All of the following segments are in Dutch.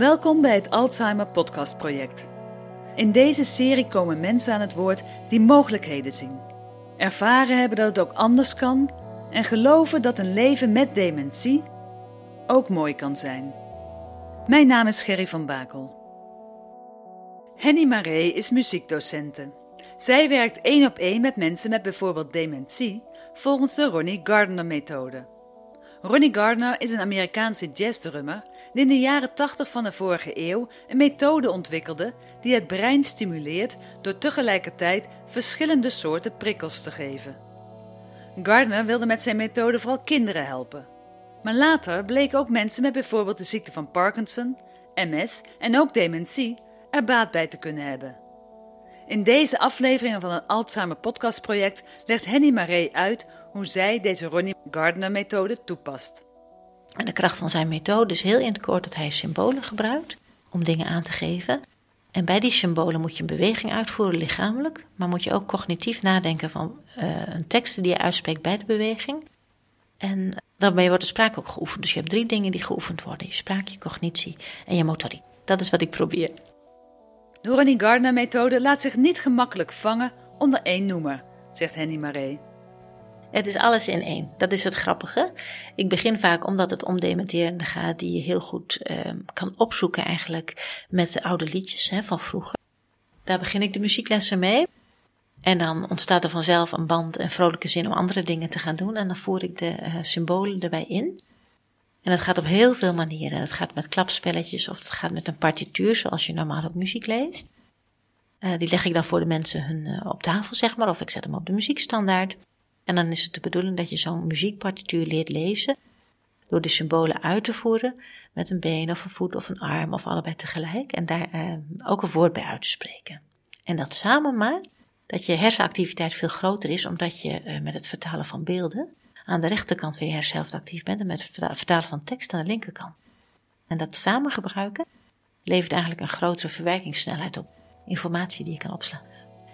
Welkom bij het Alzheimer Podcast Project. In deze serie komen mensen aan het woord die mogelijkheden zien, ervaren hebben dat het ook anders kan en geloven dat een leven met dementie ook mooi kan zijn. Mijn naam is Gerry van Bakel. Henny Maree is muziekdocente. Zij werkt één op één met mensen met bijvoorbeeld dementie volgens de Ronnie Gardner-methode. Ronnie Gardner is een Amerikaanse jazzdrummer die in de jaren 80 van de vorige eeuw een methode ontwikkelde die het brein stimuleert door tegelijkertijd verschillende soorten prikkels te geven. Gardner wilde met zijn methode vooral kinderen helpen. Maar later bleken ook mensen met bijvoorbeeld de ziekte van Parkinson, MS en ook dementie er baat bij te kunnen hebben. In deze afleveringen van het Alzheimer Podcast Project legt Henny Maree uit hoe zij deze Ronnie Gardner methode toepast. En de kracht van zijn methode is heel in het kort dat hij symbolen gebruikt om dingen aan te geven. En bij die symbolen moet je een beweging uitvoeren lichamelijk, maar moet je ook cognitief nadenken van uh, een teksten die je uitspreekt bij de beweging. En daarmee wordt de spraak ook geoefend. Dus je hebt drie dingen die geoefend worden: je spraak, je cognitie en je motoriek. Dat is wat ik probeer. De Ronnie Gardner-methode laat zich niet gemakkelijk vangen onder één noemer, zegt Henny Maree. Het is alles in één. Dat is het grappige. Ik begin vaak omdat het om dementerende gaat, die je heel goed uh, kan opzoeken eigenlijk met de oude liedjes hè, van vroeger. Daar begin ik de muzieklessen mee. En dan ontstaat er vanzelf een band en vrolijke zin om andere dingen te gaan doen. En dan voer ik de uh, symbolen erbij in. En dat gaat op heel veel manieren. Het gaat met klapspelletjes of het gaat met een partituur, zoals je normaal ook muziek leest. Uh, die leg ik dan voor de mensen hun, uh, op tafel, zeg maar, of ik zet hem op de muziekstandaard. En dan is het de bedoeling dat je zo'n muziekpartituur leert lezen door de symbolen uit te voeren met een been of een voet of een arm of allebei tegelijk en daar uh, ook een woord bij uit te spreken. En dat samen maakt dat je hersenactiviteit veel groter is omdat je uh, met het vertalen van beelden aan de rechterkant je hersenhelft actief bent en met het vertalen van tekst aan de linkerkant. En dat samen gebruiken levert eigenlijk een grotere verwerkingssnelheid op. Informatie die je kan opslaan.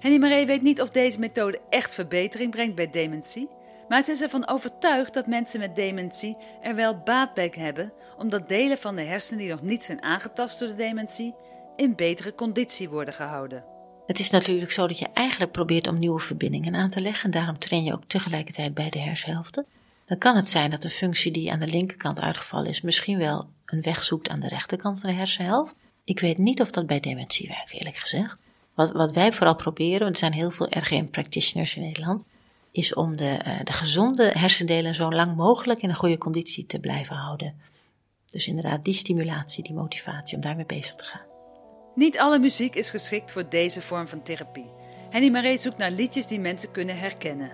Henny Maree weet niet of deze methode echt verbetering brengt bij dementie, maar ze is ervan overtuigd dat mensen met dementie er wel baat bij hebben, omdat delen van de hersenen die nog niet zijn aangetast door de dementie in betere conditie worden gehouden. Het is natuurlijk zo dat je eigenlijk probeert om nieuwe verbindingen aan te leggen. En daarom train je ook tegelijkertijd bij de hersenhelften. Dan kan het zijn dat de functie die aan de linkerkant uitgevallen is, misschien wel een weg zoekt aan de rechterkant van de hersenhelft. Ik weet niet of dat bij dementie werkt, eerlijk gezegd. Wat, wat wij vooral proberen, want er zijn heel veel RGM-practitioners in Nederland, is om de, uh, de gezonde hersendelen zo lang mogelijk in een goede conditie te blijven houden. Dus inderdaad, die stimulatie, die motivatie om daarmee bezig te gaan. Niet alle muziek is geschikt voor deze vorm van therapie. Henny Maree zoekt naar liedjes die mensen kunnen herkennen.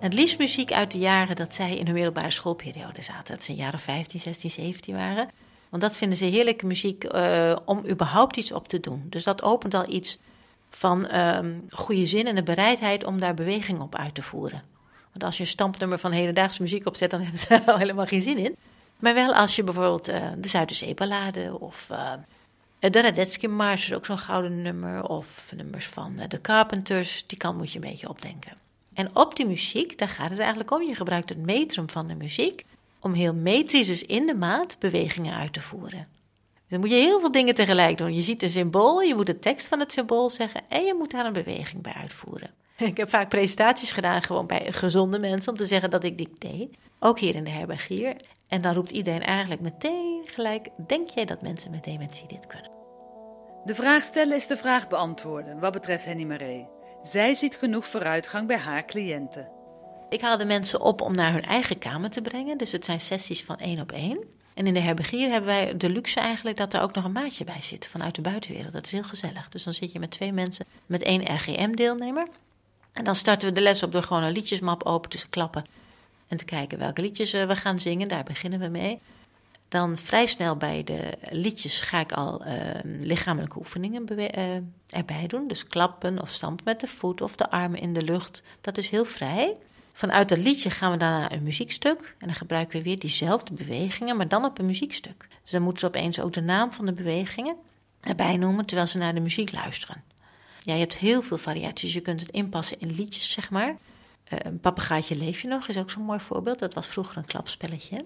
Het liefst muziek uit de jaren dat zij in hun middelbare schoolperiode zaten. Dat ze in jaren 15, 16, 17 waren. Want dat vinden ze heerlijke muziek uh, om überhaupt iets op te doen. Dus dat opent al iets van um, goede zin en de bereidheid om daar beweging op uit te voeren. Want als je een stampnummer van hedendaagse muziek opzet, dan hebben ze er al helemaal geen zin in. Maar wel als je bijvoorbeeld uh, de Zuiderzeeballade of uh, de Radetzky Mars is ook zo'n gouden nummer. Of nummers van uh, de Carpenters, die kan moet je een beetje opdenken. En op die muziek, daar gaat het eigenlijk om. Je gebruikt het metrum van de muziek om heel metrisch, dus in de maat, bewegingen uit te voeren. Dan moet je heel veel dingen tegelijk doen. Je ziet een symbool, je moet de tekst van het symbool zeggen en je moet daar een beweging bij uitvoeren. Ik heb vaak presentaties gedaan gewoon bij gezonde mensen om te zeggen dat ik dit deed. Ook hier in de herbergier. En dan roept iedereen eigenlijk meteen gelijk: Denk jij dat mensen met dementie dit kunnen? De vraag stellen is de vraag beantwoorden wat betreft Henny Maree. Zij ziet genoeg vooruitgang bij haar cliënten. Ik haal de mensen op om naar hun eigen kamer te brengen. Dus het zijn sessies van één op één. En in de herbegier hebben wij de luxe eigenlijk dat er ook nog een maatje bij zit vanuit de buitenwereld. Dat is heel gezellig. Dus dan zit je met twee mensen, met één RGM-deelnemer. En dan starten we de les op door gewoon een liedjesmap open te klappen. En te kijken welke liedjes eh, we gaan zingen. Daar beginnen we mee. Dan vrij snel bij de liedjes ga ik al uh, lichamelijke oefeningen uh, erbij doen. Dus klappen of stampen met de voet of de armen in de lucht. Dat is heel vrij. Vanuit dat liedje gaan we dan naar een muziekstuk. En dan gebruiken we weer diezelfde bewegingen, maar dan op een muziekstuk. Dus dan moeten ze opeens ook de naam van de bewegingen erbij noemen terwijl ze naar de muziek luisteren. Ja, je hebt heel veel variaties. Je kunt het inpassen in liedjes, zeg maar. Uh, een leef je nog is ook zo'n mooi voorbeeld. Dat was vroeger een klapspelletje.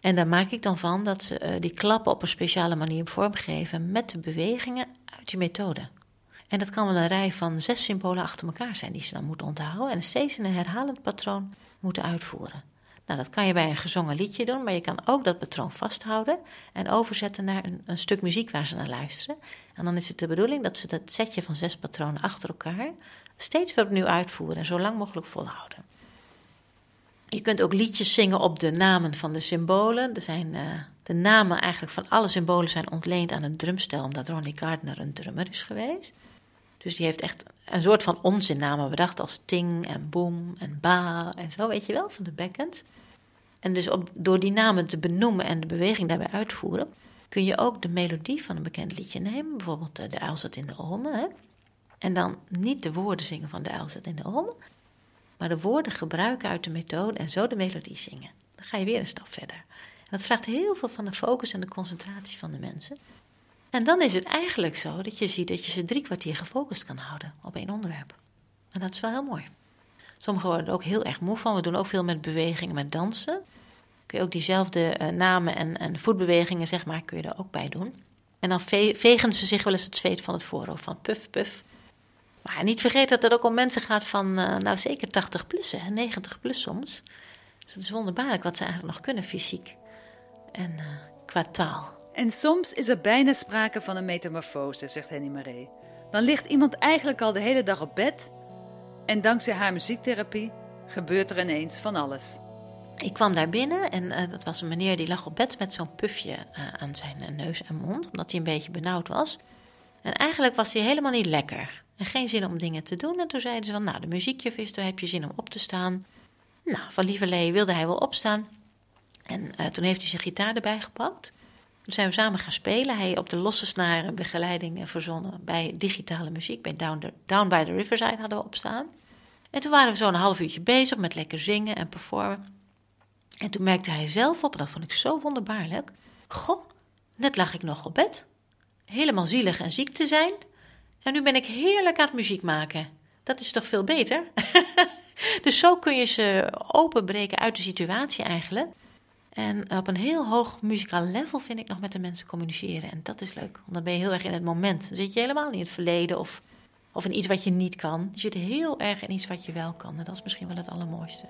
En daar maak ik dan van dat ze uh, die klappen op een speciale manier vormgeven met de bewegingen uit die methode. En dat kan wel een rij van zes symbolen achter elkaar zijn die ze dan moeten onthouden en steeds in een herhalend patroon moeten uitvoeren. Nou, dat kan je bij een gezongen liedje doen, maar je kan ook dat patroon vasthouden en overzetten naar een, stuk muziek waar ze naar luisteren. En dan is het de bedoeling dat ze dat setje van zes patronen achter elkaar steeds weer opnieuw uitvoeren en zo lang mogelijk volhouden. Je kunt ook liedjes zingen op de namen van de symbolen. Er zijn, uh, de namen eigenlijk van alle symbolen zijn ontleend aan een drumstel, omdat Ronnie Gardner een drummer is geweest. Dus die heeft echt een soort van onzinnamen bedacht als ting en boom en ba en zo, weet je wel, van de backend. En dus op, door die namen te benoemen en de beweging daarbij uitvoeren, kun je ook de melodie van een bekend liedje nemen. Bijvoorbeeld eh, de uil zat in de olmen. En dan niet de woorden zingen van de uil zat in de olmen, maar de woorden gebruiken uit de methode en zo de melodie zingen. Dan ga je weer een stap verder. Dat vraagt heel veel van de focus en de concentratie van de mensen. En dan is het eigenlijk zo dat je ziet dat je ze drie kwartier gefocust kan houden op één onderwerp. En dat is wel heel mooi. Sommigen worden er ook heel erg moe van. We doen ook veel met bewegingen, met dansen. Kun je ook diezelfde uh, namen en, en voetbewegingen, zeg maar, kun je er ook bij doen. En dan ve vegen ze zich wel eens het zweet van het voorhoofd, van puf, puf. Maar niet vergeten dat het ook om mensen gaat van, uh, nou zeker 80 plus, hè, 90 plus soms. Dus het is wonderbaarlijk wat ze eigenlijk nog kunnen fysiek en uh, qua taal. En soms is er bijna sprake van een metamorfose, zegt Henny Maree. Dan ligt iemand eigenlijk al de hele dag op bed en dankzij haar muziektherapie gebeurt er ineens van alles. Ik kwam daar binnen en uh, dat was een meneer die lag op bed met zo'n pufje uh, aan zijn uh, neus en mond, omdat hij een beetje benauwd was. En eigenlijk was hij helemaal niet lekker en geen zin om dingen te doen. En toen zeiden ze van, nou, de muziekjuf is heb je zin om op te staan? Nou, van lieverlee wilde hij wel opstaan. En toen heeft hij zijn gitaar erbij gepakt. Toen zijn we samen gaan spelen. Hij op de losse snaren begeleiding verzonnen bij digitale muziek. Bij Down, Down by the Riverside hadden we opstaan. En toen waren we zo'n half uurtje bezig met lekker zingen en performen. En toen merkte hij zelf op, en dat vond ik zo wonderbaarlijk. Goh, net lag ik nog op bed. Helemaal zielig en ziek te zijn. En nu ben ik heerlijk aan het muziek maken. Dat is toch veel beter? dus zo kun je ze openbreken uit de situatie eigenlijk. En op een heel hoog muzikaal level vind ik nog met de mensen communiceren. En dat is leuk, want dan ben je heel erg in het moment. Dan zit je helemaal niet in het verleden of, of in iets wat je niet kan. Je zit heel erg in iets wat je wel kan. En dat is misschien wel het allermooiste.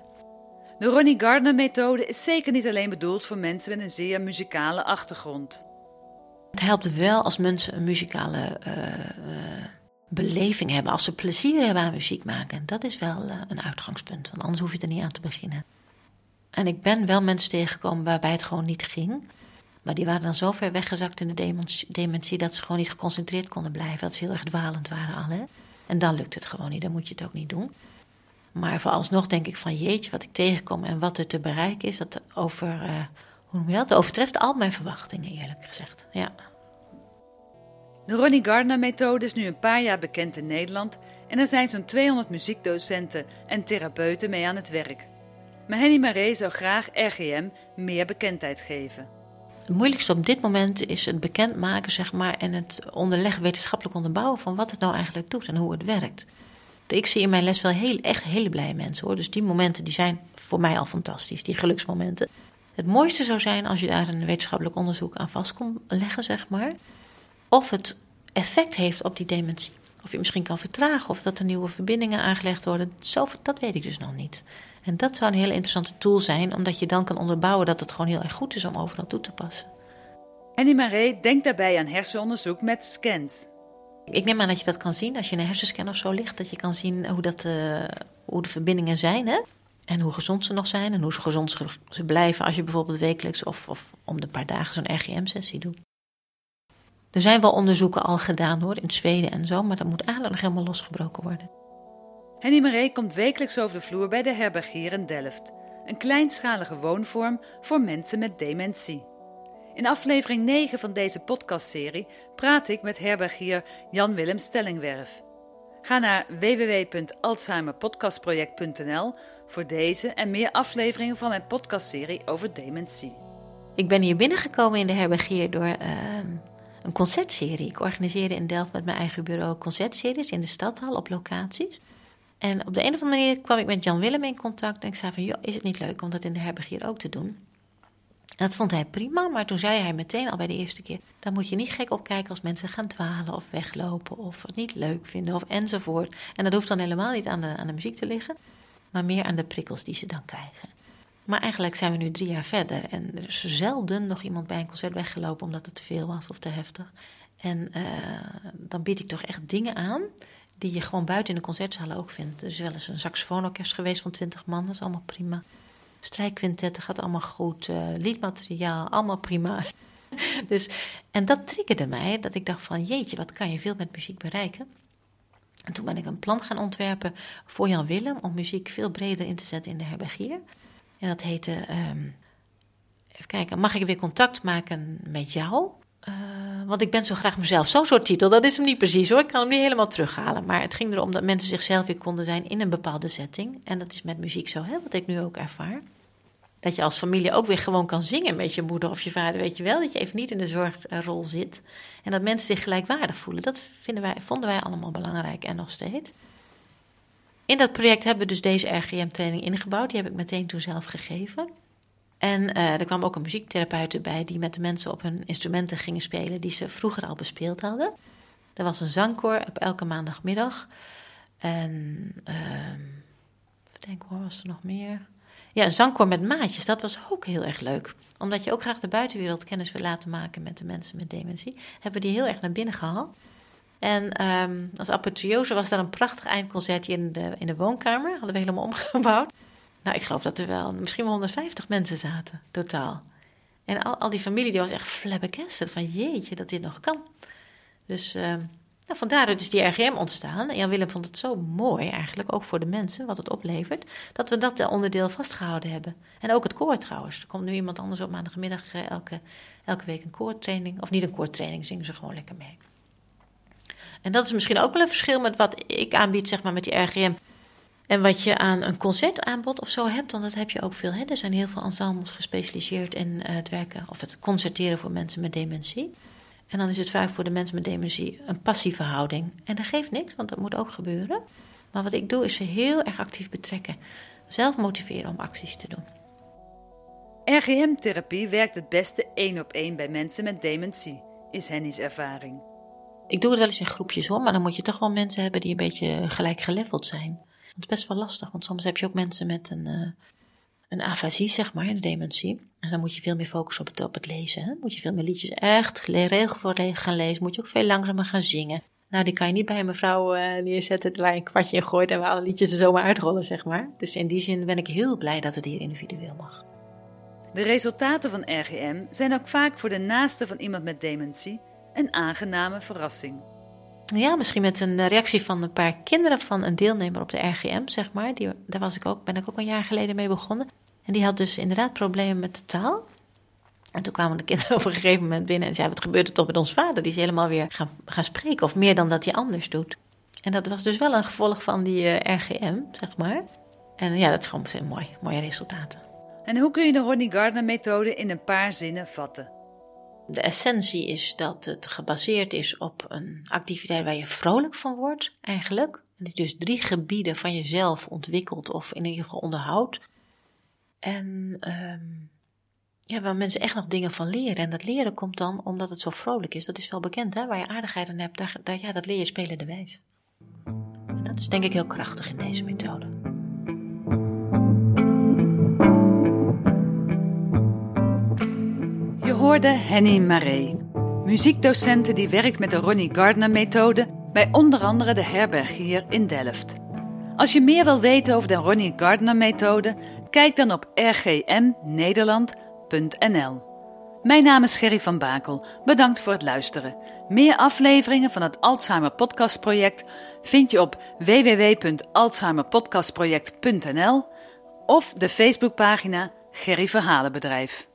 De Ronnie Gardner-methode is zeker niet alleen bedoeld voor mensen met een zeer muzikale achtergrond. Het helpt wel als mensen een muzikale uh, uh, beleving hebben, als ze plezier hebben aan muziek maken. Dat is wel uh, een uitgangspunt, want anders hoef je er niet aan te beginnen. En ik ben wel mensen tegengekomen waarbij het gewoon niet ging. Maar die waren dan zo ver weggezakt in de dementie dat ze gewoon niet geconcentreerd konden blijven. Dat ze heel erg dwalend waren al. En dan lukt het gewoon niet, dan moet je het ook niet doen. Maar vooralsnog denk ik van jeetje, wat ik tegenkom en wat er te bereiken is, dat over, uh, hoe noem je dat? overtreft al mijn verwachtingen, eerlijk gezegd. Ja. De Ronnie Gardner methode is nu een paar jaar bekend in Nederland en er zijn zo'n 200 muziekdocenten en therapeuten mee aan het werk. Maar Henny Maree zou graag RGM meer bekendheid geven. Het moeilijkste op dit moment is het bekendmaken zeg maar, en het onderleggen, wetenschappelijk onderbouwen van wat het nou eigenlijk doet en hoe het werkt. Ik zie in mijn les wel heel, echt hele blije mensen hoor. Dus die momenten die zijn voor mij al fantastisch, die geluksmomenten. Het mooiste zou zijn als je daar een wetenschappelijk onderzoek aan vast kon leggen, zeg maar. Of het effect heeft op die dementie. Of je misschien kan vertragen, of dat er nieuwe verbindingen aangelegd worden. Dat weet ik dus nog niet. En dat zou een hele interessante tool zijn, omdat je dan kan onderbouwen dat het gewoon heel erg goed is om overal toe te passen. Henny Maree denkt daarbij aan hersenonderzoek met scans. Ik neem aan dat je dat kan zien als je in een hersenscan of zo ligt. Dat je kan zien hoe, dat, uh, hoe de verbindingen zijn. Hè? En hoe gezond ze nog zijn en hoe gezond ze blijven als je bijvoorbeeld wekelijks of, of om de paar dagen zo'n RGM-sessie doet. Er zijn wel onderzoeken al gedaan hoor, in Zweden en zo, maar dat moet eigenlijk nog helemaal losgebroken worden. Henny Maree komt wekelijks over de vloer bij de herbergier in Delft. Een kleinschalige woonvorm voor mensen met dementie. In aflevering 9 van deze podcastserie praat ik met herbergier Jan-Willem Stellingwerf. Ga naar www.alzheimerpodcastproject.nl voor deze en meer afleveringen van mijn podcastserie over dementie. Ik ben hier binnengekomen in de herbergier door ehm, een concertserie. Ik organiseerde in Delft met mijn eigen bureau concertseries in de stadhal op locaties. En op de een of andere manier kwam ik met Jan Willem in contact en ik zei van, joh, is het niet leuk om dat in de herbergier ook te doen? En dat vond hij prima, maar toen zei hij meteen al bij de eerste keer: dan moet je niet gek opkijken als mensen gaan dwalen of weglopen of het niet leuk vinden of enzovoort. En dat hoeft dan helemaal niet aan de, aan de muziek te liggen, maar meer aan de prikkels die ze dan krijgen. Maar eigenlijk zijn we nu drie jaar verder en er is zelden nog iemand bij een concert weggelopen omdat het te veel was of te heftig. En uh, dan bied ik toch echt dingen aan die je gewoon buiten in de concertzaal ook vindt. Er is wel eens een saxofoonorkest geweest van twintig man, dat is allemaal prima. Strijkquintetten gaat allemaal goed, uh, liedmateriaal, allemaal prima. dus, en dat triggerde mij, dat ik dacht van jeetje, wat kan je veel met muziek bereiken. En toen ben ik een plan gaan ontwerpen voor Jan Willem om muziek veel breder in te zetten in de herbergier. En dat heette, um, even kijken, mag ik weer contact maken met jou? Uh, want ik ben zo graag mezelf. Zo'n soort titel, dat is hem niet precies hoor. Ik kan hem niet helemaal terughalen. Maar het ging erom dat mensen zichzelf weer konden zijn in een bepaalde setting. En dat is met muziek zo, hè, wat ik nu ook ervaar. Dat je als familie ook weer gewoon kan zingen met je moeder of je vader, weet je wel. Dat je even niet in de zorgrol zit. En dat mensen zich gelijkwaardig voelen. Dat vinden wij, vonden wij allemaal belangrijk en nog steeds. In dat project hebben we dus deze RGM-training ingebouwd. Die heb ik meteen toen zelf gegeven. En uh, er kwam ook een muziektherapeut bij die met de mensen op hun instrumenten gingen spelen die ze vroeger al bespeeld hadden. Er was een zangkoor op elke maandagmiddag. En uh, even denken hoor, was er nog meer? Ja, een zangkoor met maatjes, dat was ook heel erg leuk. Omdat je ook graag de buitenwereld kennis wil laten maken met de mensen met dementie, hebben die heel erg naar binnen gehaald. En um, als apotheose was daar een prachtig eindconcertje in de, in de woonkamer. Hadden we helemaal omgebouwd. Nou, ik geloof dat er wel misschien wel 150 mensen zaten, totaal. En al, al die familie die was echt flabbergasted van jeetje, dat dit nog kan. Dus uh, nou, vandaar dat is die RGM ontstaan. En Jan Willem vond het zo mooi eigenlijk, ook voor de mensen, wat het oplevert, dat we dat onderdeel vastgehouden hebben. En ook het koor trouwens. Er komt nu iemand anders op maandagmiddag eh, elke, elke week een koortraining. Of niet een koortraining, zingen ze gewoon lekker mee. En dat is misschien ook wel een verschil met wat ik aanbied, zeg maar, met die RGM. En wat je aan een concertaanbod of zo hebt, want dat heb je ook veel. Hè? Er zijn heel veel ensembles gespecialiseerd in uh, het werken of het concerteren voor mensen met dementie. En dan is het vaak voor de mensen met dementie een passieve houding. En dat geeft niks, want dat moet ook gebeuren. Maar wat ik doe is ze heel erg actief betrekken. Zelf motiveren om acties te doen. RGM-therapie werkt het beste één op één bij mensen met dementie, is Henny's ervaring. Ik doe het wel eens in groepjes hoor, maar dan moet je toch wel mensen hebben die een beetje gelijk geleveld zijn. Het is best wel lastig, want soms heb je ook mensen met een, uh, een afasie, zeg maar, een dementie. En dan moet je veel meer focussen op het, op het lezen. Hè? Moet je veel meer liedjes echt regel voor regel gaan lezen. Moet je ook veel langzamer gaan zingen. Nou, die kan je niet bij een mevrouw uh, neerzetten waar je een kwartje in gooit en waar alle liedjes er zomaar uitrollen, zeg maar. Dus in die zin ben ik heel blij dat het hier individueel mag. De resultaten van RGM zijn ook vaak voor de naaste van iemand met dementie een aangename verrassing. Ja, misschien met een reactie van een paar kinderen van een deelnemer op de RGM, zeg maar. Die, daar was ik ook, ben ik ook een jaar geleden mee begonnen. En die had dus inderdaad problemen met de taal. En toen kwamen de kinderen op een gegeven moment binnen en zeiden: Wat gebeurt er toch met ons vader? Die is helemaal weer gaan, gaan spreken, of meer dan dat hij anders doet. En dat was dus wel een gevolg van die eh, RGM, zeg maar. En ja, dat is gewoon mooi, mooie resultaten. En hoe kun je de Ronnie Gardner-methode in een paar zinnen vatten? De essentie is dat het gebaseerd is op een activiteit waar je vrolijk van wordt, eigenlijk. En dus drie gebieden van jezelf ontwikkelt of in ieder geval onderhoudt. En um, ja, waar mensen echt nog dingen van leren. En dat leren komt dan omdat het zo vrolijk is. Dat is wel bekend, hè? Waar je aardigheid aan hebt, daar, ja, dat leer je spelen de wijs. En dat is denk ik heel krachtig in deze methode. Hoorde Henny Maré, muziekdocente die werkt met de Ronnie Gardner-methode bij onder andere de herberg hier in Delft. Als je meer wil weten over de Ronnie Gardner-methode, kijk dan op rgmnederland.nl. Mijn naam is Gerry van Bakel. Bedankt voor het luisteren. Meer afleveringen van het Alzheimer Podcast Project vind je op www.alzheimerpodcastproject.nl of de Facebookpagina Gerry Verhalenbedrijf.